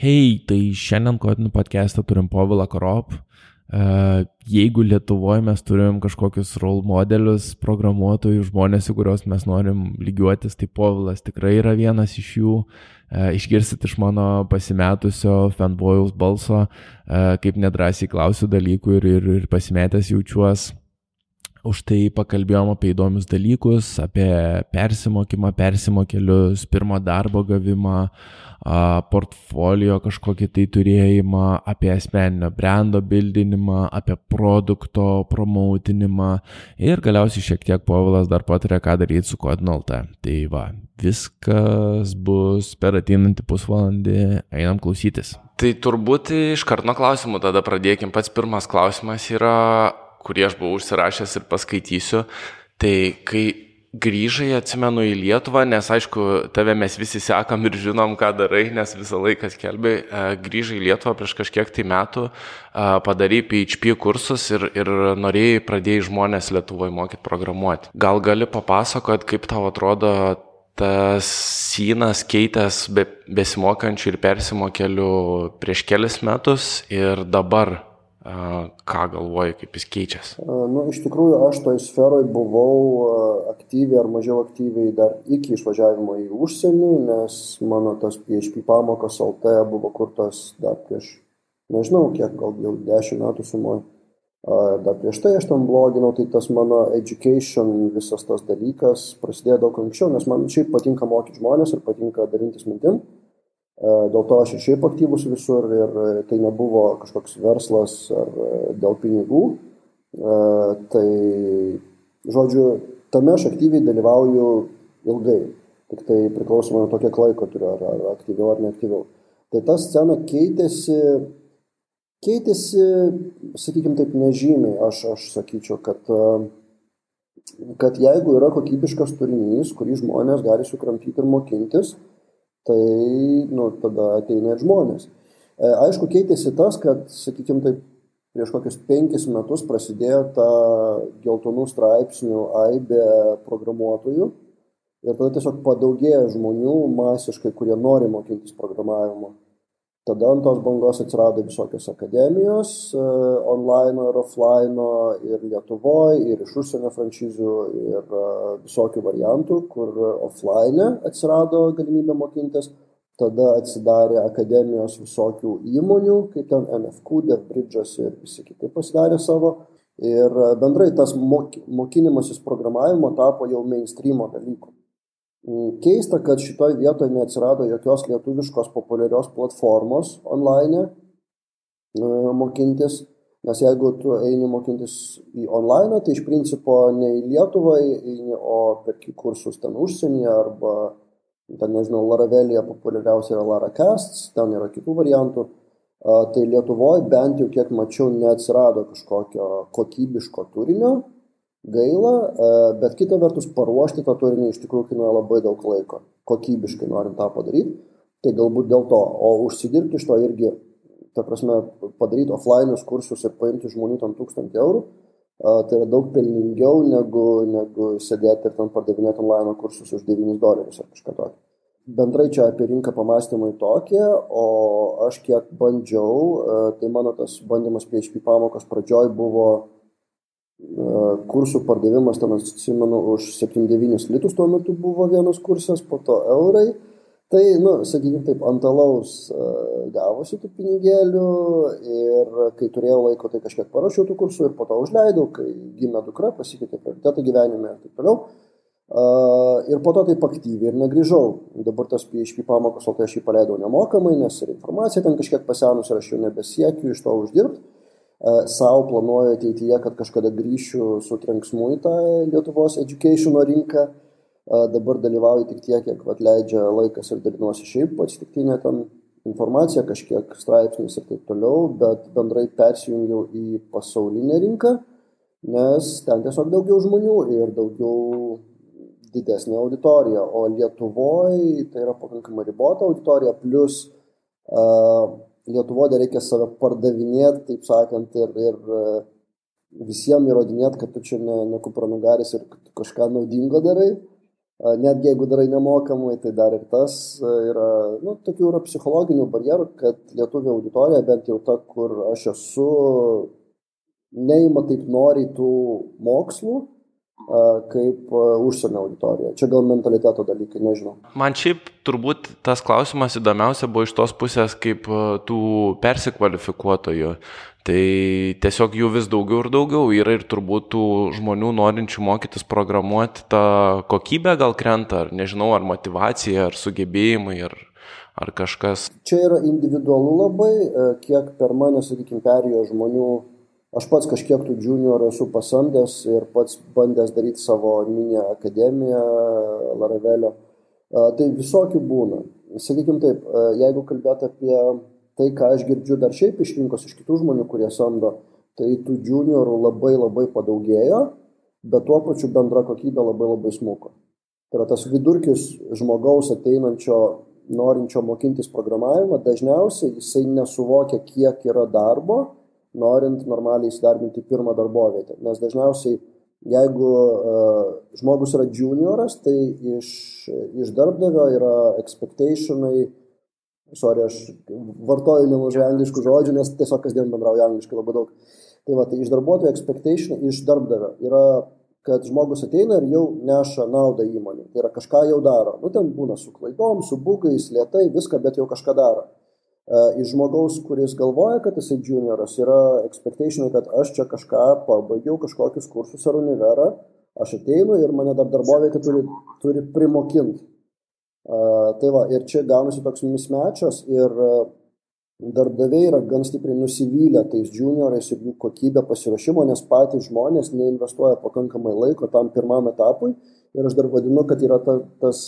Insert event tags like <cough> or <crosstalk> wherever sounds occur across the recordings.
Hei, tai šiandien kodinų podcast'ą turim Povilą Korop. E, jeigu Lietuvoje mes turim kažkokius role modelius, programuotojų, žmonės, į kuriuos mes norim lygiuotis, tai Povilas tikrai yra vienas iš jų. E, išgirsit iš mano pasimetusio fanbojaus balso, e, kaip nedrasiai klausiu dalykų ir, ir, ir pasimetęs jaučiuosi. Už tai pakalbėjom apie įdomius dalykus, apie persimokymą, persimokėlius, pirmo darbo gavimą, portfolio kažkokį tai turėjimą, apie asmeninio brando bildinimą, apie produkto promautinimą ir galiausiai šiek tiek Povilas dar patarė, ką daryti su Kodinolta. Tai va, viskas bus per ateinantį pusvalandį, einam klausytis. Tai turbūt iš karto nuo klausimų tada pradėkim. Pats pirmas klausimas yra, kurį aš buvau užsirašęs ir paskaitysiu. Tai kai grįžai, atsimenu, į Lietuvą, nes aišku, tave mes visi sekam ir žinom, ką darai, nes visą laiką skelbi, e, grįžai į Lietuvą prieš kažkiek tai metų, e, padarai PHP kursus ir, ir norėjai pradėjai žmonės Lietuvoje mokyti programuoti. Gal gali papasakot, kaip tau atrodo tas synas keitęs be, besimokančių ir persimokelių prieš kelias metus ir dabar ką galvoji, kaip jis keičiasi? Nu, iš tikrųjų, aš toj sferoj buvau aktyviai ar mažiau aktyviai dar iki išvažiavimo į užsienį, nes mano tas PHP pamokas LT buvo kurtas dar prieš, nežinau, kiek, gal jau dešimt metų sumoju. Dar prieš tai aš tam bloginau, tai tas mano education, visas tas dalykas prasidėjo daug anksčiau, nes man šiaip patinka mokyti žmonės ir patinka dalintis mintim. E, dėl to aš ir šiaip aktyvus visur ir e, tai nebuvo kažkoks verslas ar e, dėl pinigų. Tai, žodžiu, tame aš aktyviai dalyvauju ilgai. Tik tai priklausomai nuo to, kiek laiko turiu, ar, ar aktyviau ar neaktyviau. Tai ta scena keitėsi, keitėsi, sakykime taip, nežymiai. Aš, aš sakyčiau, kad, kad jeigu yra kokybiškas turinys, kurį žmonės gali sukramtyti ir mokintis, tai nu, tada ateina ir žmonės. E, aišku, keitėsi tas, kad, sakykime, taip, prieš kokius penkis metus prasidėjo ta geltonų straipsnių aibė programuotojų ir tada tiesiog padaugėjo žmonių masiškai, kurie nori mokintis programavimo. Tada ant tos bangos atsirado visokios akademijos, e, online ir offline, ir Lietuvoje, ir iš užsienio franšizių, ir e, visokių variantų, kur offline atsirado galimybė mokintis. Tada atsidarė akademijos visokių įmonių, kaip ten NFQ, DevBridge'as ir visi kiti pasidarė savo. Ir bendrai tas mokinimasis programavimo tapo jau mainstreamo dalyku. Keista, kad šitoje vietoje neatsirado jokios lietuviškos populiarios platformos online e, mokintis, nes jeigu tu eini mokintis į online, tai iš principo ne į Lietuvą eini, o perki kursus ten užsienyje arba, ten nežinau, Laravelėje populiariausia yra Laracasts, ten yra kitų variantų. Tai Lietuvoje bent jau kiek mačiau neatsirado kažkokio kokybiško turinio, gaila, e, bet kita vertus paruošti tą turinį iš tikrųjų kainuoja labai daug laiko, kokybiškai norint tą padaryti, tai galbūt dėl to, o užsidirbti iš to irgi, ta prasme, padaryti offline'us kursus ir paimti žmonių tam tūkstantį eurų, e, tai yra daug pelningiau negu, negu sėdėti ir ten pardavinėti online kursus už 9 dolerius ar kažką tokio. Bendrai čia apie rinką pamastymai tokie, o aš kiek bandžiau, e, tai mano tas bandymas PHP pamokos pradžioj buvo kursų pardavimas, ten atsimenu, už 7-9 litus tuo metu buvo vienas kursas, po to eurai. Tai, nu, sakykime taip, ant alaus gavosi tų pinigėlių ir kai turėjau laiko, tai kažkiek parašiau tų kursų ir po to užleidau, kai gimė dukra, pasikeitė prioritetai gyvenime ir taip toliau. Ir po to taip aktyviai ir negrįžau. Dabar tas PHP pamokas, o tai aš jį paleidau nemokamai, nes ir informacija ten kažkiek pasenus ir aš jau nebesiekiu iš to uždirbti. E, savo planuoju ateityje, kad kažkada grįšiu su trenksmu į tą Lietuvos educationo rinką. E, dabar dalyvauju tik tiek, kiek vat, leidžia laikas ir dalinuosi šiaip atsitiktinę ten informaciją, kažkiek straipsnius ir taip toliau, bet bendrai persijungiau į pasaulinę rinką, nes ten tiesiog daugiau žmonių ir daugiau didesnė auditorija, o Lietuvoje tai yra pakankamai ribota auditorija, plus uh, Lietuvoje reikia save pardavinėti, taip sakant, ir, ir e, visiems įrodinėti, kad tu čia ne, ne kupranugaris ir kažką naudingo darai. netgi jeigu darai nemokamai, tai dar ir tas yra, nu, tokių yra psichologinių barjerų, kad lietuvių auditorija, bent jau ta, kur aš esu, neima taip noriai tų mokslų, kaip užsienio auditorija. Čia gal mentaliteto dalykai, nežinau. Man šiaip turbūt tas klausimas įdomiausia buvo iš tos pusės kaip tų persikvalifikuotojų. Tai tiesiog jų vis daugiau ir daugiau yra ir turbūt tų žmonių norinčių mokytis programuoti, ta kokybė gal krenta, ar nežinau, ar motivacija, ar sugebėjimai, ar, ar kažkas. Čia yra individualu labai, kiek per mane, sakykime, perėjo žmonių Aš pats kažkiek tų juniorų esu pasamdęs ir pats bandęs daryti savo mini akademiją Laravelio. Tai visokių būna. Sakykime taip, jeigu kalbėt apie tai, ką aš girdžiu dar šiaip iš rinkos, iš kitų žmonių, kurie samdo, tai tų juniorų labai labai padaugėjo, bet tuo pačiu bendra kokybė labai labai smuko. Tai yra tas vidurkis žmogaus ateinančio, norinčio mokintis programavimą, dažniausiai jisai nesuvokia, kiek yra darbo norint normaliai įsidarbinti pirmą darbovietę. Nes dažniausiai, jeigu uh, žmogus yra junioras, tai iš, iš darbdavio yra expectationai, sorry, aš vartoju nemažai angliškų žodžių, nes tiesiog kasdien bendrauju angliškai labai daug. Tai va, tai iš darbuotojo expectation, iš darbdavio yra kad žmogus ateina ir jau neša naudą įmonė. Tai yra kažką jau daro. Nu, ten būna su klaidom, su būkais, lietai, viską, bet jau kažką daro. Iš žmogaus, kuris galvoja, kad jisai junioras, yra expectationai, kad aš čia kažką pabaigiau, kažkokius kursus ar univerą, aš ateinu ir mane dar darbovietė turi, turi primokinti. Uh, tai va, ir čia gaunasi toks mismečias ir uh, darbdaviai yra gan stipriai nusivylę tais juniorais ir jų kokybę pasiruošimo, nes patys žmonės neinvestuoja pakankamai laiko tam pirmam etapui ir aš dar vadinu, kad yra ta, tas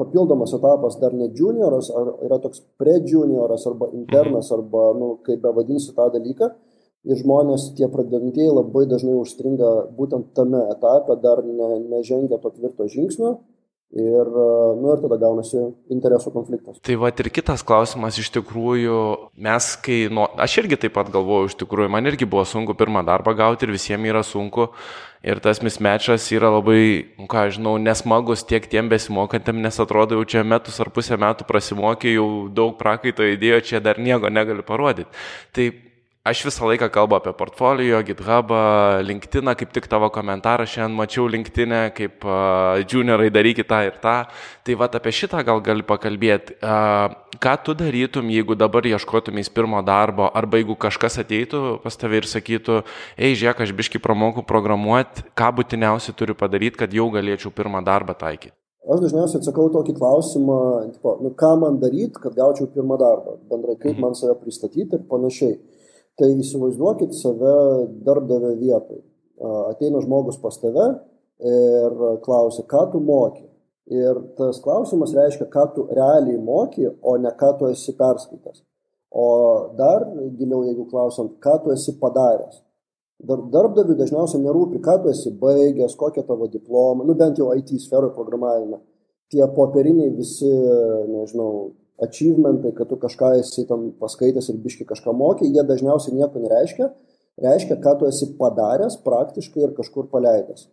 papildomas etapas dar ne junioras, ar yra toks pre-junioras arba internas, mhm. arba, nu, kaip be vadinsi tą dalyką. Ir žmonės, tie pradedantieji labai dažnai užstringa būtent tame etape, dar ne, nežengia to tvirto žingsnio Ir, nu, ir tada gaunasi interesų konfliktas. Tai va ir kitas klausimas iš tikrųjų, mes kai, nu, aš irgi taip pat galvoju, iš tikrųjų, man irgi buvo sunku pirmą darbą gauti ir visiems yra sunku. Ir tas mismečas yra labai, nu, ką žinau, nesmagus tiek tiem besimokantiem, nes atrodo jau čia metus ar pusę metų prasimokė, jau daug prakaito įdėjo, čia dar nieko negali parodyti. Tai Aš visą laiką kalbu apie portfolio, GitHubą, LinkedIną, kaip tik tavo komentarą šiandien mačiau LinkedIn'e, kaip uh, juniorai darykit tą ir tą. Tai va apie šitą gal gali pakalbėti. Uh, ką tu darytum, jeigu dabar ieškotumės pirmo darbo, arba jeigu kažkas ateitų pas tave ir sakytų, ei, žiūrėk, aš biški pramokau programuoti, ką būtiniausiai turiu padaryti, kad jau galėčiau pirmą darbą taikyti. Aš dažniausiai atsakau tokį klausimą, tipo, nu, ką man daryti, kad gaučiau pirmą darbą, bendrai kaip mhm. man save pristatyti ir panašiai. Tai įsivaizduokit save darbdavio vietoj. Ateina žmogus pas tave ir klausia, ką tu moki. Ir tas klausimas reiškia, ką tu realiai moki, o ne ką tu esi perskaitęs. O dar giliau, jeigu klausant, ką tu esi padaręs. Dar, darbdaviui dažniausiai nerūpi, ką tu esi baigęs, kokia tavo diploma, nu bent jau IT sferoje programavime. Tie popieriniai visi, nežinau, achievementai, kad tu kažką esi tam paskaitęs ir biški kažką mokė, jie dažniausiai nieko nereiškia. Reiškia, ką tu esi padaręs praktiškai ir kažkur paleidęs.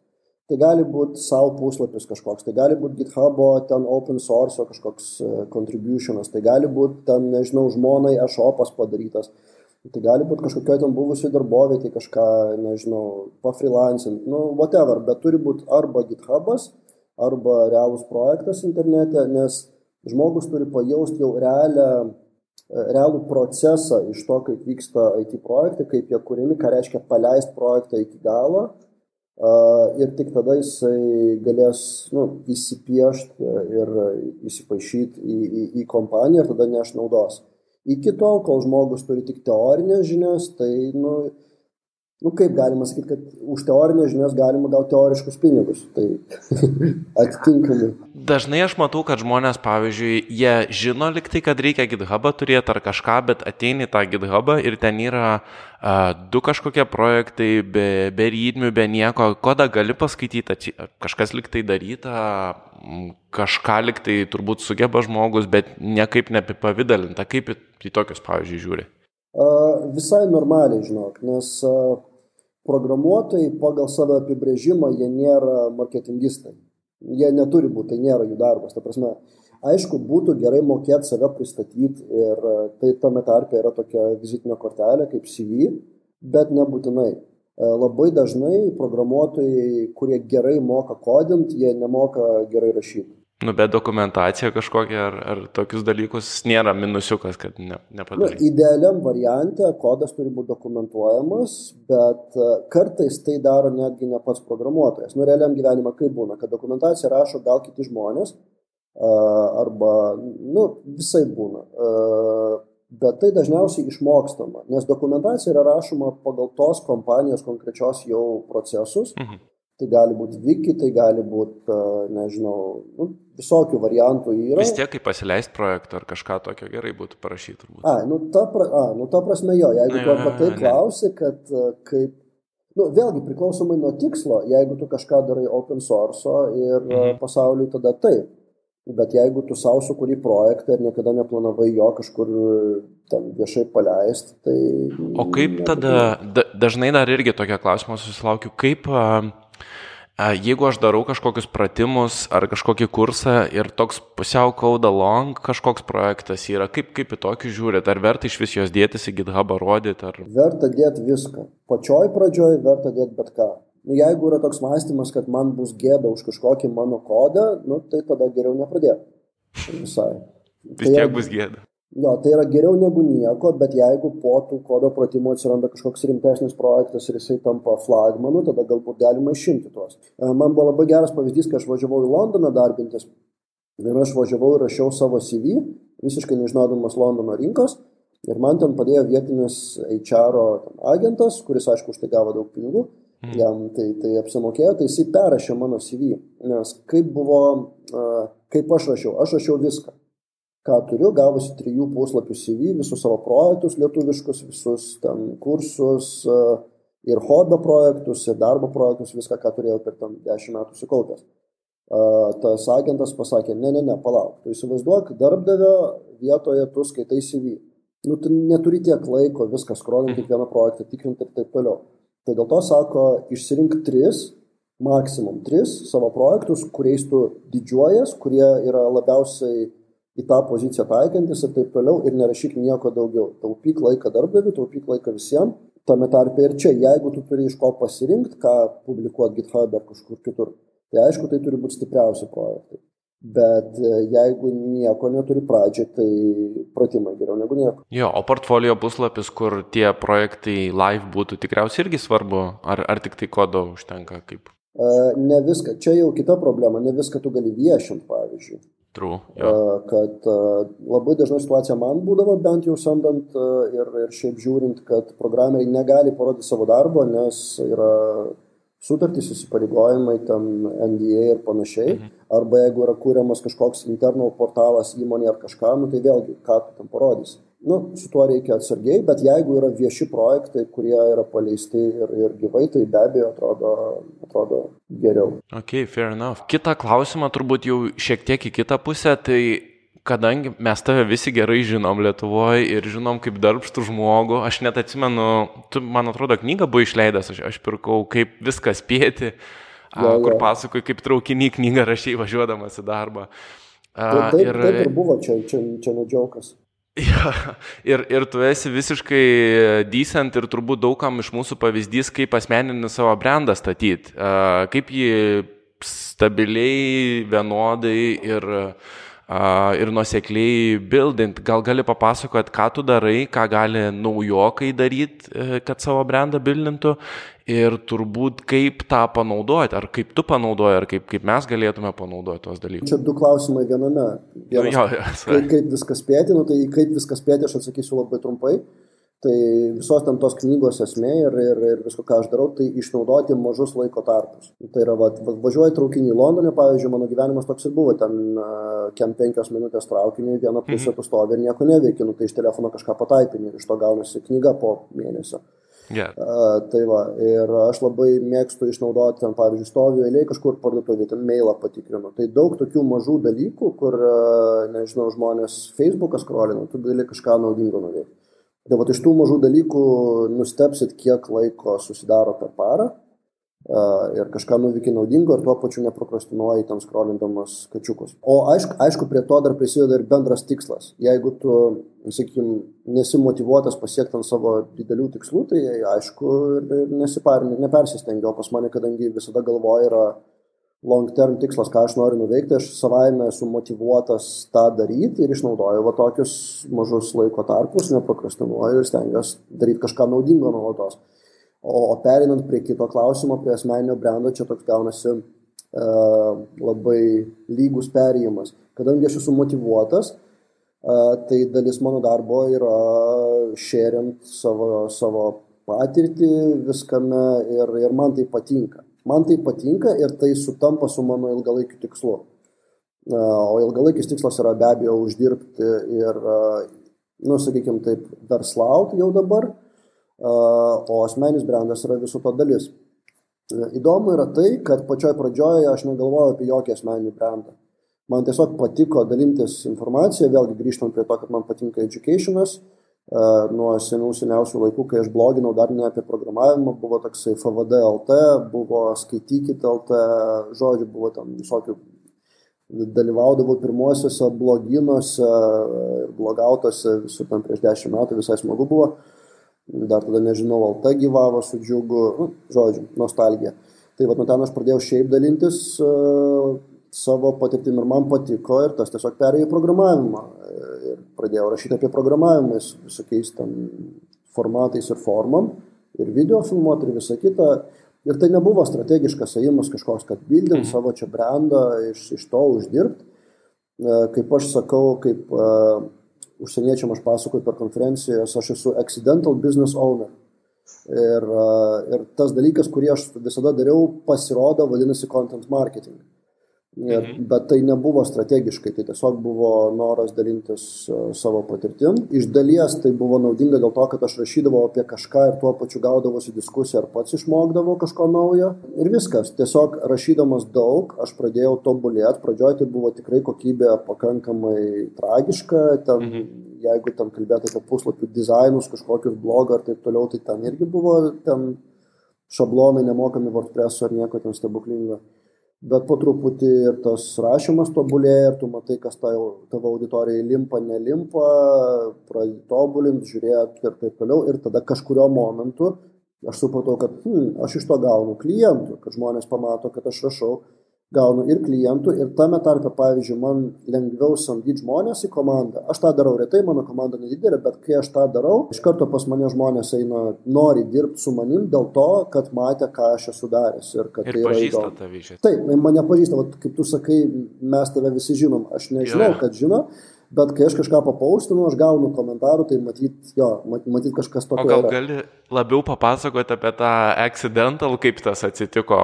Tai gali būti savo puslapis kažkoks, tai gali būti GitHub'o ten open source kažkoks e, contributionas, tai gali būti ten, nežinau, žmonai e-shopas padarytas, tai gali būti kažkokio ten buvusiai darbovietė kažką, nežinau, pafreelancing, nu, whatever, bet turi būti arba GitHub'as, arba realus projektas internete, nes žmogus turi pajausti jau realią, e, realų procesą iš to, kaip vyksta IT projektai, kaip jie kūrimi, ką reiškia paleisti projektą iki galo. Ir tik tada jisai galės nu, įsipiešti ir įsipaišyti į, į, į kompaniją ir tada neš naudos. Iki tol, kol žmogus turi tik teorinės žinias, tai nu, nu kaip galima sakyti, kad už teorinės žinias galima gauti teoriškus pinigus. Tai <laughs> atitinkamai. Dažnai aš matau, kad žmonės, pavyzdžiui, jie žino liktai, kad reikia GitHubą turėti ar kažką, bet ateini tą GitHubą ir ten yra uh, du kažkokie projektai be, be rydmių, be nieko, kodą gali paskaityti, kažkas liktai daryta, kažką liktai turbūt sugeba žmogus, bet niekaip neapipavydalinta, kaip į, į tokius, pavyzdžiui, žiūri. Visai normaliai, žinok, nes programuotojai pagal savo apibrėžimą jie nėra marketingistai. Jie neturi būti, tai nėra jų darbas. Ta prasme, aišku, būtų gerai mokėti save pristatyti ir e, tai tame tarpe yra tokia vizitinė kortelė kaip CV, bet nebūtinai. E, labai dažnai programuotojai, kurie gerai moka kodint, jie nemoka gerai rašyti. Nu, bet dokumentacija kažkokia ar, ar tokius dalykus nėra minusiukas, kad ne, nepadarai. Nu, idealiam variante kodas turi būti dokumentuojamas, bet e, kartais tai daro netgi ne pats programuotojas. Nu, realiam gyvenime kaip būna, kad dokumentaciją rašo gal kiti žmonės, e, arba, nu, visai būna. E, bet tai dažniausiai išmokstama, nes dokumentacija yra rašoma pagal tos kompanijos konkrečios jau procesus. Mhm. Tai gali būti Viki, tai gali būti, nežinau, nu, visokių variantų yra. Vis tiek, kai pasileist projektą ar kažką tokio gerai būtų parašyti, turbūt. A, nu ta, pra, a, nu ta prasme jo, jeigu tu apie tai klausi, kad kaip, nu vėlgi priklausomai nuo tikslo, jeigu tu kažką darai open source ir mhm. pasauliui tada taip. Bet jeigu tu savo sukūri projektą ir niekada neplanavai jo kažkur ten viešai paleisti, tai... O kaip tada, da, dažnai dar irgi tokia klausimą susilaukiu, kaip... Uh, Jeigu aš darau kažkokius pratimus ar kažkokį kursą ir toks pusiau code along kažkoks projektas yra, kaip, kaip į tokį žiūrit, ar verta iš vis jos dėtis į GitHubą rodyti? Ar... Verta dėti viską. Pačioj pradžioj verta dėti bet ką. Nu, jeigu yra toks mąstymas, kad man bus gėda už kažkokį mano kodą, nu, tai tada geriau nepradėti. Visai. Vis tiek tai, bus gėda. Jo, tai yra geriau negu nieko, bet jeigu po tų kodo pratimų atsiranda kažkoks rimtesnis projektas ir jisai tampa flagmanu, tada galbūt galima išimti tuos. E, man buvo labai geras pavyzdys, kai aš važiavau į Londoną darbintis. Ir aš važiavau ir rašiau savo CV, visiškai nežinodamas Londono rinkos. Ir man ten padėjo vietinis HR agentas, kuris aišku už tai gavo daug pinigų, mm. jam tai, tai apsimokėjo, tai jisai perrašė mano CV, nes kaip buvo, e, kaip aš rašiau, aš rašiau viską ką turiu, gavusi trijų puslapių CV, visus savo projektus lietuviškus, visus ten kursus e, ir hobio projektus, ir darbo projektus, viską, ką turėjau per tam dešimt metų sukaupęs. E, tas agentas pasakė, ne, ne, ne, palauk, tu įsivaizduok, darbdavio vietoje tu skaitai CV. Nu, tu neturi tiek laiko viską skrolinti, kiekvieną projektą tikrinti ir taip toliau. Tai dėl to sako, išsirink tris, maksimum tris savo projektus, kuriais tu didžiuojas, kurie yra labiausiai į tą poziciją taikantis ir taip toliau ir nerašyk nieko daugiau. Taupyk laiką darbdaviui, taupyk laiką visiems, tame tarpe ir čia, jeigu tu turi iš ko pasirinkti, ką publikuoti GitHub ar kažkur kitur, tai aišku, tai turi būti stipriausi projektai. Bet e, jeigu nieko neturi pradžiai, tai pratimai geriau negu nieko. Jo, o portfolio puslapis, kur tie projektai live būtų, tikriausiai irgi svarbu, ar, ar tik tai kodo užtenka kaip? E, ne viską, čia jau kita problema, ne viską tu gali viešinti, pavyzdžiui. True, jo. kad labai dažnai situacija man būdavo, bent jau samdant ir, ir šiaip žiūrint, kad programeriai negali parodyti savo darbo, nes yra sutartys, įsipareigojimai, tam NDA ir panašiai. Mhm. Arba jeigu yra kūriamas kažkoks internal portalas įmonė ar kažką, nu, tai vėlgi, ką tu tam parodysi nu, su tuo reikia atsargiai, bet jeigu yra vieši projektai, kurie yra paleisti ir, ir gyvai, tai be abejo atrodo, atrodo geriau. Ok, fair enough. Kita klausimą turbūt jau šiek tiek į kitą pusę, tai kadangi mes tave visi gerai žinom Lietuvoje ir žinom kaip darbštų žmogų, aš net atsimenu, tu, man atrodo, knygą buvo išleidęs, aš, aš pirkau, kaip viską spėti, ja, kur ja. pasakoju, kaip traukinį knygą rašiai važiuodamas į darbą. Taip, taip, ir, taip ir buvo, čia, čia, čia nedžiaukas. Ja, ir, ir tu esi visiškai decent ir turbūt daugam iš mūsų pavyzdys, kaip asmeninį savo brandą statyti, kaip jį stabiliai, vienodai ir uh, ir nusekliai buildint. Gal gali papasakot, ką tu darai, ką gali naujokai daryti, e, kad savo brandą buildintų ir turbūt kaip tą panaudoti, ar kaip tu panaudoji, ar kaip, kaip mes galėtume panaudoti tos dalykus. Čia du klausimai viename. Vienas, nu, jo, jo, kaip, kaip viskas spėti, nu, tai kaip viskas spėti, aš atsakysiu labai trumpai. Uh, Tai visos ten tos knygos esmė ir, ir, ir visko, ką aš darau, tai išnaudoti mažus laiko tarpus. Tai yra, va, važiuoju traukinį į Londoną, pavyzdžiui, mano gyvenimas toks ir buvo, ten kem penkios minutės traukiniui, vieną pusę mhm. tu stovi ir nieko neveiki, nu, tai iš telefono kažką pataipini ir iš to gaunasi knyga po mėnesio. Yeah. Uh, tai va, ir aš labai mėgstu išnaudoti ten, pavyzdžiui, stoviu eiliai kažkur parduotuvėje, ten mailą patikrinu. Tai daug tokių mažų dalykų, kur, uh, nežinau, žmonės Facebooką skrolina, tu gali kažką naudingo nuveikti. Tai va iš tų mažų dalykų nustepsit, kiek laiko susidaro per parą. ir kažką nuvykiai naudingo ir tuo pačiu neprokrastinuoji ten skrolindamas kačiukus. O aišku, aišku, prie to dar prisideda ir bendras tikslas. Jeigu tu, sakykime, nesi motivuotas pasiekti ant savo didelių tikslų, tai aišku, nesiparinė, nepersistengiau, pas mane, kadangi visada galvoja yra long term tikslas, ką aš noriu nuveikti, aš savaime esu motivuotas tą daryti ir išnaudoju va tokius mažus laiko tarpus, neprokrastinuoju ir stengiuosi daryti kažką naudingo nuolatos. O, o perinant prie kito klausimo, prie asmeninio brendo, čia toks gaunasi uh, labai lygus perėjimas. Kadangi aš esu motivuotas, uh, tai dalis mano darbo yra šeriant savo, savo patirtį viskame ir, ir man tai patinka. Man tai patinka ir tai sutampa su mano ilgalaikiu tikslu. Uh, o ilgalaikis tikslas yra be abejo uždirbti ir, nu, sakykime taip, verslauti jau dabar o asmenis brandas yra viso to dalis. Įdomu yra tai, kad pačioj pradžioje aš negalvojau apie jokį asmeninį brandą. Man tiesiog patiko dalintis informaciją, vėlgi grįžtant prie to, kad man patinka educationas. Nuo senų seniausių laikų, kai aš bloginau dar ne apie programavimą, buvo toksai FVD LT, buvo skaitykit LT, žodžiu, buvo tam visokių, dalyvaudavau pirmuosiuose bloginuose blogautose visur tam prieš dešimt metų, visai smagu buvo dar tada nežinau, Alta gyvavo su džiugu, nu, žodžiu, nostalgija. Tai va, nuo ten aš pradėjau šiaip dalintis uh, savo patirtim ir man patiko ir tas tiesiog perėjo į programavimą. Pradėjau rašyti apie programavimą su visokiais tam formatais ir formom, ir video filmuoti ir visą kitą. Ir tai nebuvo strategiškas ėjimas kažkoks, kad bildint mhm. savo čia brandą, iš, iš to uždirbti. Uh, kaip aš sakau, kaip uh, užsieniečiam aš pasakoju per konferencijas, aš esu accidental business owner. Ir, ir tas dalykas, kurį aš visada dariau, pasirodo, vadinasi content marketing. Ir, mhm. Bet tai nebuvo strategiškai, tai tiesiog buvo noras dalintis uh, savo patirtim. Iš dalies tai buvo naudinga dėl to, kad aš rašydavau apie kažką ir tuo pačiu gaudavosi diskusiją ar pats išmokdavau kažko naujo. Ir viskas. Tiesiog rašydamas daug, aš pradėjau tobulėti. Pradžioje tai buvo tikrai kokybė pakankamai tragiška. Ten, mhm. Jeigu ten kalbėtų apie puslapių dizainus, kažkokius blogą ar taip toliau, tai ten irgi buvo ten šablonai nemokami WordPress ar nieko ten stebuklingo bet po truputį ir tas rašymas tobulėja, ir tu matai, kas tavo, tavo auditorijai limpa, nelimpa, pradedi tobulinti, žiūrėti ir taip toliau. Ir tada kažkurio momentu aš supratau, kad hmm, aš iš to gaunu klientų, kad žmonės pamato, kad aš rašau gaunu ir klientų, ir tame tarpe, pavyzdžiui, man lengviau samdyti žmonės į komandą. Aš tą darau retai, mano komanda nedidelė, bet kai aš tą darau, iš karto pas mane žmonės eina, nori dirbti su manim dėl to, kad matė, ką aš esu daręs ir kad ir tai yra įdomu. Taip, mane pažįsta, vat, kaip tu sakai, mes tave visi žinom, aš nežinau, jo. kad žino. Bet kai aš kažką papaustinu, aš gaunu komentarų, tai matyt, jo, matyt kažkas tokio. O gal yra. gali labiau papasakoti apie tą accidental, kaip tas atsitiko,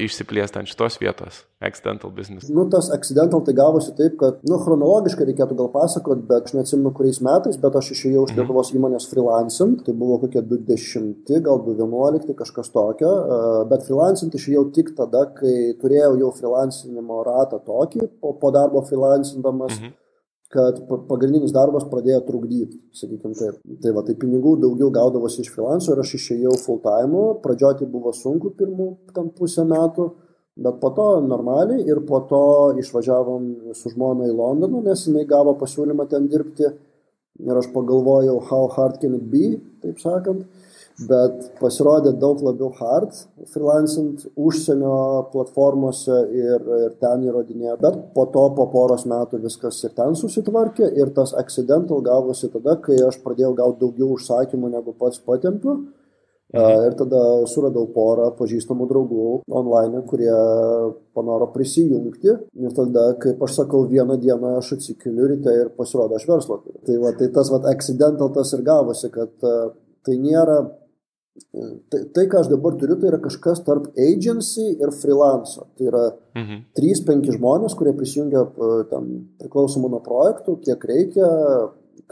išsiplėsti ant šitos vietos, accidental business? Nu, tas accidental tai gavosi taip, kad, nu, chronologiškai reikėtų gal pasakoti, bet aš neatsimenu kuriais metais, bet aš išėjau iš mhm. Lietuvos įmonės freelancing, tai buvo kokie 20, gal 2011, kažkas tokio, bet freelancing išėjau tik tada, kai turėjau jau freelancinimo ratą tokį, po, po darbo freelancindamas. Mhm kad pagrindinis darbas pradėjo trukdyti, sakykime taip. Tai va, tai pinigų daugiau gaudavosi iš freelanco ir aš išėjau full time, pradžioje tai buvo sunku pirmų tam pusę metų, bet po to normaliai ir po to išvažiavom su žmona į Londoną, nes jinai gavo pasiūlymą ten dirbti. Ir aš pagalvojau, how hard can it be, taip sakant bet pasirodė daug labiau hard freelancing užsienio platformose ir, ir ten įrodinėjo, bet po to po poros metų viskas ir ten susitvarkė ir tas accidental gavosi tada, kai aš pradėjau gauti daugiau užsakymų negu pats patempiu. Mhm. Ir tada suradau porą pažįstamų draugų online, kurie panoro prisijungti. Ir tada, kaip aš sakau, vieną dieną aš atsikeliu ryte ir pasirodo, aš verslo turiu. Tai, va, tai tas va, accidental tas ir gavosi, kad tai nėra Tai, tai, ką aš dabar turiu, tai yra kažkas tarp agency ir freelancer. Tai yra mhm. 3-5 žmonės, kurie prisijungia tam priklausomai nuo projektų, kiek reikia,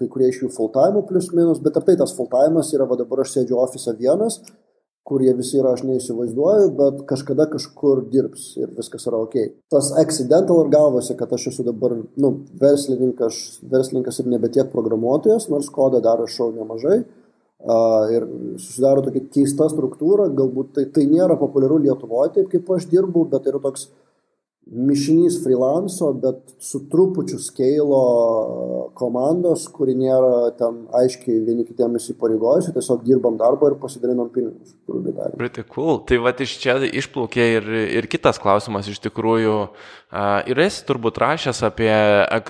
kai kurie iš jų full time plus minus, bet ar tai tas full time yra, va dabar aš sėdžiu ofise vienas, kurie visi yra, aš neįsivaizduoju, bet kažkada kažkur dirbs ir viskas yra ok. Tas accidental ir gavosi, kad aš esu dabar, nu, verslininkas, verslininkas ir nebe tiek programuotojas, nors kodą dar rašau nemažai ir susidaro tokia keista struktūra, galbūt tai, tai nėra populiaru Lietuvoje, taip kaip aš dirbu, bet tai yra toks mišinys freelanco, bet su trupučiu skeilo komandos, kuri nėra ten aiškiai vieni kitiems įsipareigojusi, tiesiog dirbam darbą ir pasidalinam pinigus. Pretty cool. Tai va iš čia išplaukė ir, ir kitas klausimas iš tikrųjų. Ir esi turbūt rašęs apie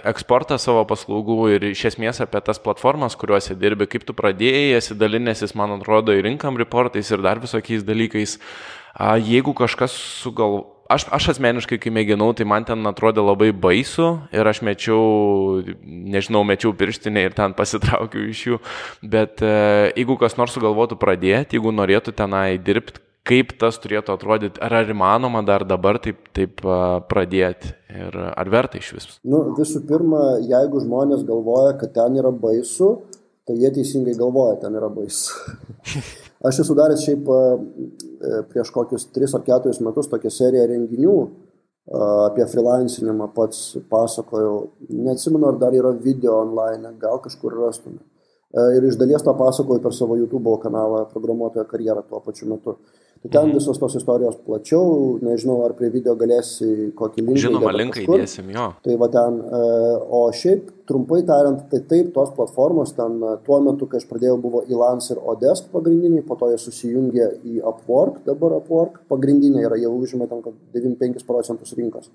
eksportą savo paslaugų ir iš esmės apie tas platformas, kuriuose dirbi, kaip tu pradėjai, esi dalinęsis, man atrodo, ir rinkam reportais ir dar visokiais dalykais. Jeigu kažkas sugal aš, aš asmeniškai, kai mėginau, tai man ten atrodė labai baisu ir aš mečiau, nežinau, mečiau pirštinę ir ten pasitraukiau iš jų, bet e, jeigu kas nors sugalvotų pradėti, jeigu norėtų tenai dirbti, kaip tas turėtų atrodyti, ar ar įmanoma dar dabar taip, taip pradėti ir ar verta iš vis? Nu, visų pirma, jeigu žmonės galvoja, kad ten yra baisu, tai jie teisingai galvoja, ten yra baisu. <laughs> Aš esu daręs šiaip E, prieš kokius 3 ar 4 metus tokią seriją renginių apie freelancinimą pats pasakojau. Neatsimenu, ar dar yra video online, gal kažkur rastume. E, ir iš dalies tą pasakoju per savo YouTube kanalą programuotojo karjerą tuo pačiu metu. Tai ten mhm. visos tos istorijos plačiau, nežinau, ar prie video galėsi kokį linką. Žinoma, linką įdėsim jo. Tai va ten, e, o šiaip, trumpai tariant, tai taip, tos platformos ten e, tuo metu, kai aš pradėjau, buvo Elance ir Odesk pagrindiniai, po to jie susijungė į Upwork, dabar Upwork pagrindiniai yra, jie užima ten 95 procentus rinkos.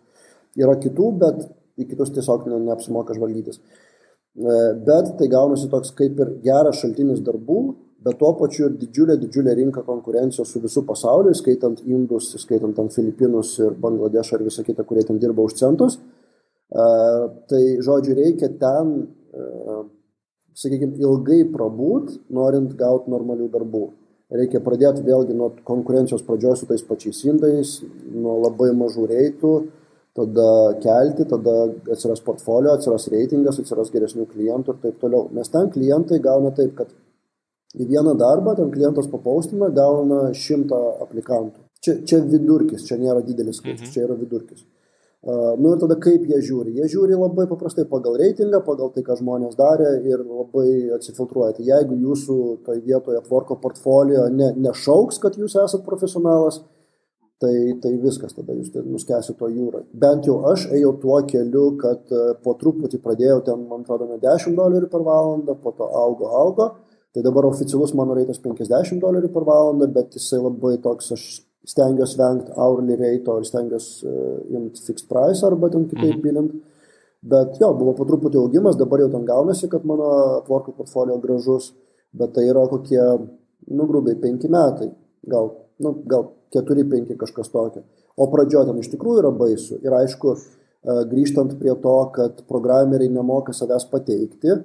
Yra kitų, bet į kitus tiesiog ne, neapsimoka žvalgytis. E, bet tai gaunasi toks kaip ir geras šaltinis darbų, bet tuo pačiu ir didžiulė, didžiulė rinka konkurencijos su visų pasauliu, skaitant Indus, skaitant ten Filipinus ir Bangladešą ir visą kitą, kurie ten dirba už centus. Uh, tai, žodžiu, reikia ten, uh, sakykime, ilgai prabūt, norint gauti normalių darbų. Reikia pradėti vėlgi nuo konkurencijos pradžios su tais pačiais indais, nuo labai mažų reitų, tada kelti, tada atsiras portfolio, atsiras reitingas, atsiras geresnių klientų ir taip toliau. Nes ten klientai gauna taip, kad į vieną darbą, ten klientas papaustina, gauna šimtą aplikantų. Čia, čia vidurkis, čia nėra didelis skaičius, mhm. čia yra vidurkis. Uh, nu ir tada kaip jie žiūri? Jie žiūri labai paprastai pagal reitingą, pagal tai, ką žmonės darė ir labai atsifiltruoja. Tai jeigu jūsų toje vietoje tvarko portfolio ne, nešauks, kad jūs esate profesionalas, tai, tai viskas, tada jūs nuskesite to jūrą. Bent jau aš ėjau tuo keliu, kad po truputį pradėjau ten, man atrodo, ne 10 dolerių per valandą, po to augo, augo. Tai dabar oficialus mano reitas 50 dolerių per valandą, bet jisai labai toks, aš stengiuosi vengti hourly reito ir stengiuosi uh, imti fixed price arba ten kitaip mhm. bilint. Bet jo, buvo po truputį augimas, dabar jau ten gaunasi, kad mano tvarko portfolio gražus, bet tai yra kokie, nu, grubiai, penki metai, gal, nu, gal keturi, penki kažkas tokio. O pradžio ten iš tikrųjų yra baisu. Ir aišku, uh, grįžtant prie to, kad programeriai nemoka savęs pateikti,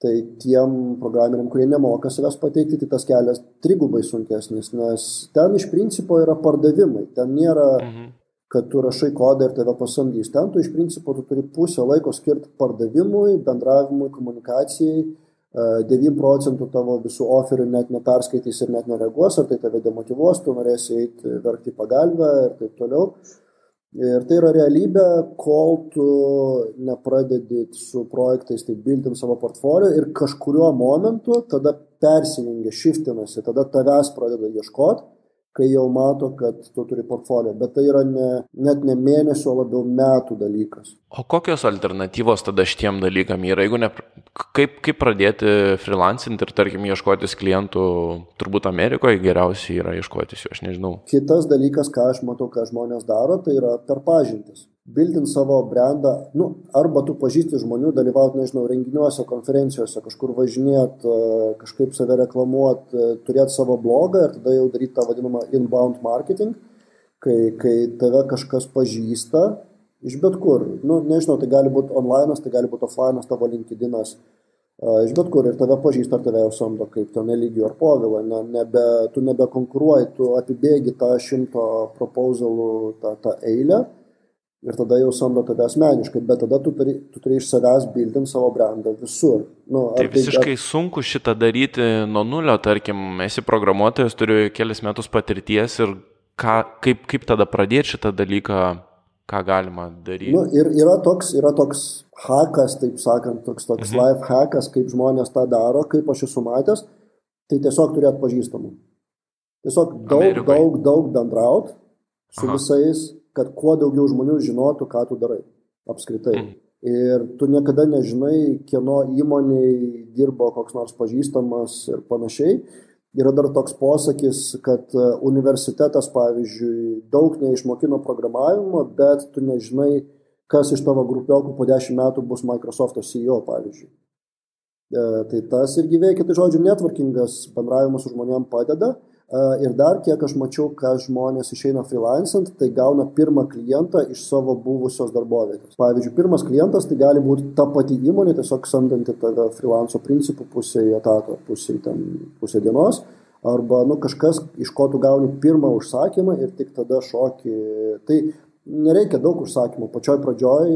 Tai tiem programeriam, kurie nemoka savęs pateikti, tai tas kelias trigubai sunkesnis, nes ten iš principo yra pardavimai, ten nėra, mhm. kad tu rašai kodą ir tave pasamdys. Ten tu iš principo tu turi pusę laiko skirti pardavimui, bendravimui, komunikacijai. 9 procentų tavo visų oferių net neperskaitys ir net nereaguos, ar tai tave demotivuos, tu norėsi eiti verkti pagalbę ir taip toliau. Ir tai yra realybė, kol tu nepradedi su projektais taip bildint savo portfolio ir kažkuriuo momentu tada persijungia, šiftinasi, tada tavęs pradeda ieškoti kai jau mato, kad tu turi portfolio. Bet tai yra ne, net ne mėnesio, labiau metų dalykas. O kokios alternatyvos tada šitiem dalykam yra? Jeigu ne, kaip, kaip pradėti freelancinti ir, tarkim, ieškotis klientų, turbūt Amerikoje geriausiai yra ieškotis jų, aš nežinau. Kitas dalykas, ką aš matau, ką žmonės daro, tai yra per pažintis bildint savo brandą, nu, arba tu pažįsti žmonių, dalyvauti, nežinau, renginiuose, konferencijose, kažkur važinėt, e, kažkaip save reklamuot, e, turėti savo blogą ir tada jau daryti tą vadinamą inbound marketing, kai, kai tave kažkas pažįsta iš bet kur. Nu, nežinau, tai gali būti online, tai gali būti offline, tavo LinkedInas. E, iš bet kur ir tave pažįsta, ar tave jau samdo kaip ten Eligijų ar Povilą, ne, nebe, tu nebekonkuruoji, tu apibėgi tą šimto proposalų, tą, tą eilę ir tada jau samdo tave asmeniškai, bet tada tu turi, tu turi iš savęs bildinti savo brandą visur. Nu, tai visiškai ar... sunku šitą daryti nuo nulio, tarkim, esi programuotojas, turi kelias metus patirties ir ką, kaip, kaip tada pradėti šitą dalyką, ką galima daryti. Nu, ir yra toks, yra toks hakas, taip sakant, toks, toks mhm. life hakas, kaip žmonės tą daro, kaip aš esu matęs. tai tiesiog turėt pažįstamų. Tiesiog daug, Amerikai. daug, daug bendraut su Aha. visais, kad kuo daugiau žmonių žinotų, ką tu darai apskritai. Mm. Ir tu niekada nežinai, kieno įmoniai dirbo koks nors pažįstamas ir panašiai. Yra dar toks posakis, kad e, universitetas, pavyzdžiui, daug neišmokino programavimo, bet tu nežinai, kas iš tavo grupiokų po dešimt metų bus Microsoft'o CEO, pavyzdžiui. E, tai tas irgi veikia, tai žodžiu, networkingas bendravimas su žmonėm padeda. Ir dar kiek aš mačiau, kad žmonės išeina freelancant, tai gauna pirmą klientą iš savo buvusios darbovietės. Pavyzdžiui, pirmas klientas tai gali būti ta pati įmonė, tiesiog samdanti tave freelanco principų pusėje etato, pusė, ten, pusė dienos. Arba nu, kažkas, iš ko tu gauni pirmą užsakymą ir tik tada šoki. Tai nereikia daug užsakymų. Pačioj pradžioj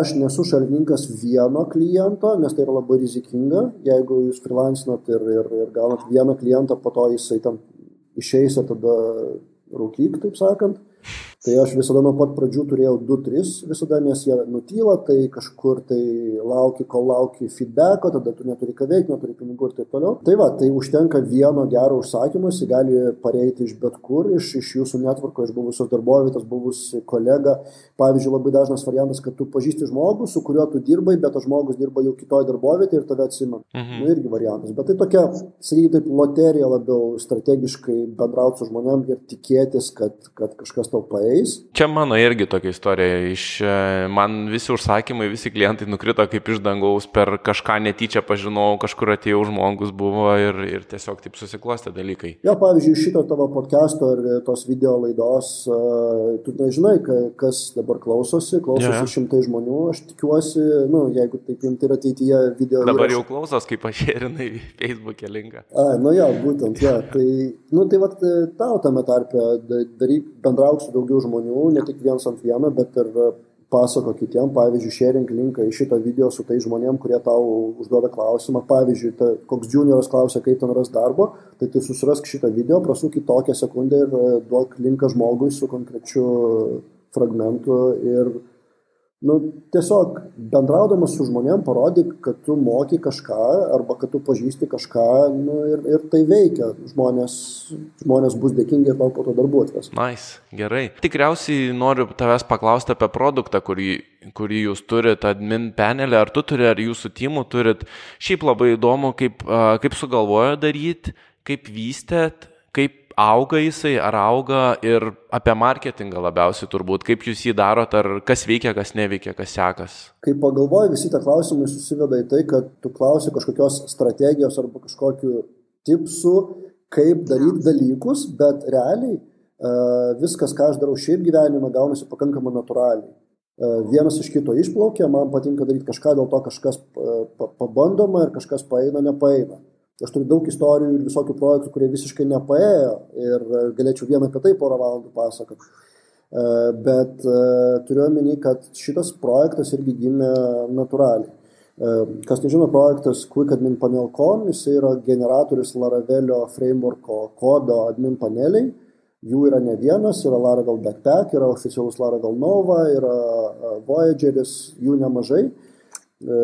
aš nesu šalininkas vieno kliento, nes tai yra labai rizikinga. Jeigu jūs freelancinat ir, ir, ir gaunat vieną klientą, po to jisai tam išeis ir tada rūkyk, taip sakant. Tai aš visada nuo pat pradžių turėjau 2-3 visada, nes jie nutyla, tai kažkur tai lauki, kol lauki feedbacko, tada tu neturi ką veikti, neturi pinigų ir taip toliau. Tai va, tai užtenka vieno gero užsakymo, jis gali pareiti iš bet kur, iš, iš jūsų netvarko, iš buvusios darbovietės, buvusi kolega. Pavyzdžiui, labai dažnas variantas, kad tu pažįsti žmogų, su kuriuo tu dirbai, bet tas žmogus dirba jau kitoje darbovietėje ir tave atsimena. Mhm. Nu, irgi variantas. Bet tai tokia, sakykime, taip loterija labiau strategiškai bendrauti su žmonėm ir tikėtis, kad, kad kažkas tau paės ateis. Čia mano irgi tokia istorija. Iš, e, man visi užsakymai, visi klientai nukrito kaip iš dangaus, per kažką netyčia pažinojau, kažkur atėjau žmogus buvo ir, ir tiesiog taip susiklostė dalykai. Jo, pavyzdžiui, šito tavo podcast'o ir tos video laidos, uh, tu nežinai, kas dabar klausosi, klausosi yeah. šimtai žmonių, aš tikiuosi, nu, jeigu taip imti ir ateityje video. Dabar įraš... jau klausos, kaip aš šerinai Facebook'e linką. A, nu jo, būtent, jo. Tai, nu, tai vat, tau tame tarpe daryk, bendrauk su daugiau žmonių, ne tik viens ant vieno, bet ir e, pasako kitiem, pavyzdžiui, sharing linką į šitą video su tai žmonėm, kurie tau užduoda klausimą. Pavyzdžiui, ta, koks junioras klausia, kaip ten ras darbo, tai tu susirask šitą video, prasuk į tokią sekundę ir e, duok linką žmogui su konkrečiu fragmentu ir nu, tiesiog bendraudamas su žmonėm parodyk, kad tu moki kažką arba kad tu pažįsti kažką nu, ir, ir tai veikia. Žmonės, žmonės bus dėkingi ir tau po to darbuotojas. Nice, gerai. Tikriausiai noriu tavęs paklausti apie produktą, kurį, kurį jūs turite, admin panelį, ar tu turi, ar jūsų timų turit. Šiaip labai įdomu, kaip, kaip sugalvojo daryti, kaip vystėt, kaip auga jisai, ar auga ir apie marketingą labiausiai turbūt, kaip jūs jį darot, ar kas veikia, kas neveikia, kas sekas. Kai pagalvoju, visi tie klausimai susiveda į tai, kad tu klausi kažkokios strategijos arba kažkokiu tipsu, kaip daryti dalykus, bet realiai uh, viskas, ką aš darau šiaip gyvenime, gaunasi pakankamai natūraliai. Uh, vienas iš kito išplaukia, man patinka daryti kažką, dėl to kažkas uh, pabandoma ir kažkas paeina, nepaeina. Aš turiu daug istorijų ir visokių projektų, kurie visiškai nepaėjo ir galėčiau vieną apie tai porą valandų pasakoti. E, bet e, turiu omeny, kad šitas projektas irgi gimė natūraliai. E, kas nežino, projektas Quick Admin Panel.com, jis yra generatorius Laravelio frameworko kodo admin paneliai. Jų yra ne vienas, yra Laravel Backpack, yra oficialus Laravel Nova, yra Voyageris, jų nemažai. E,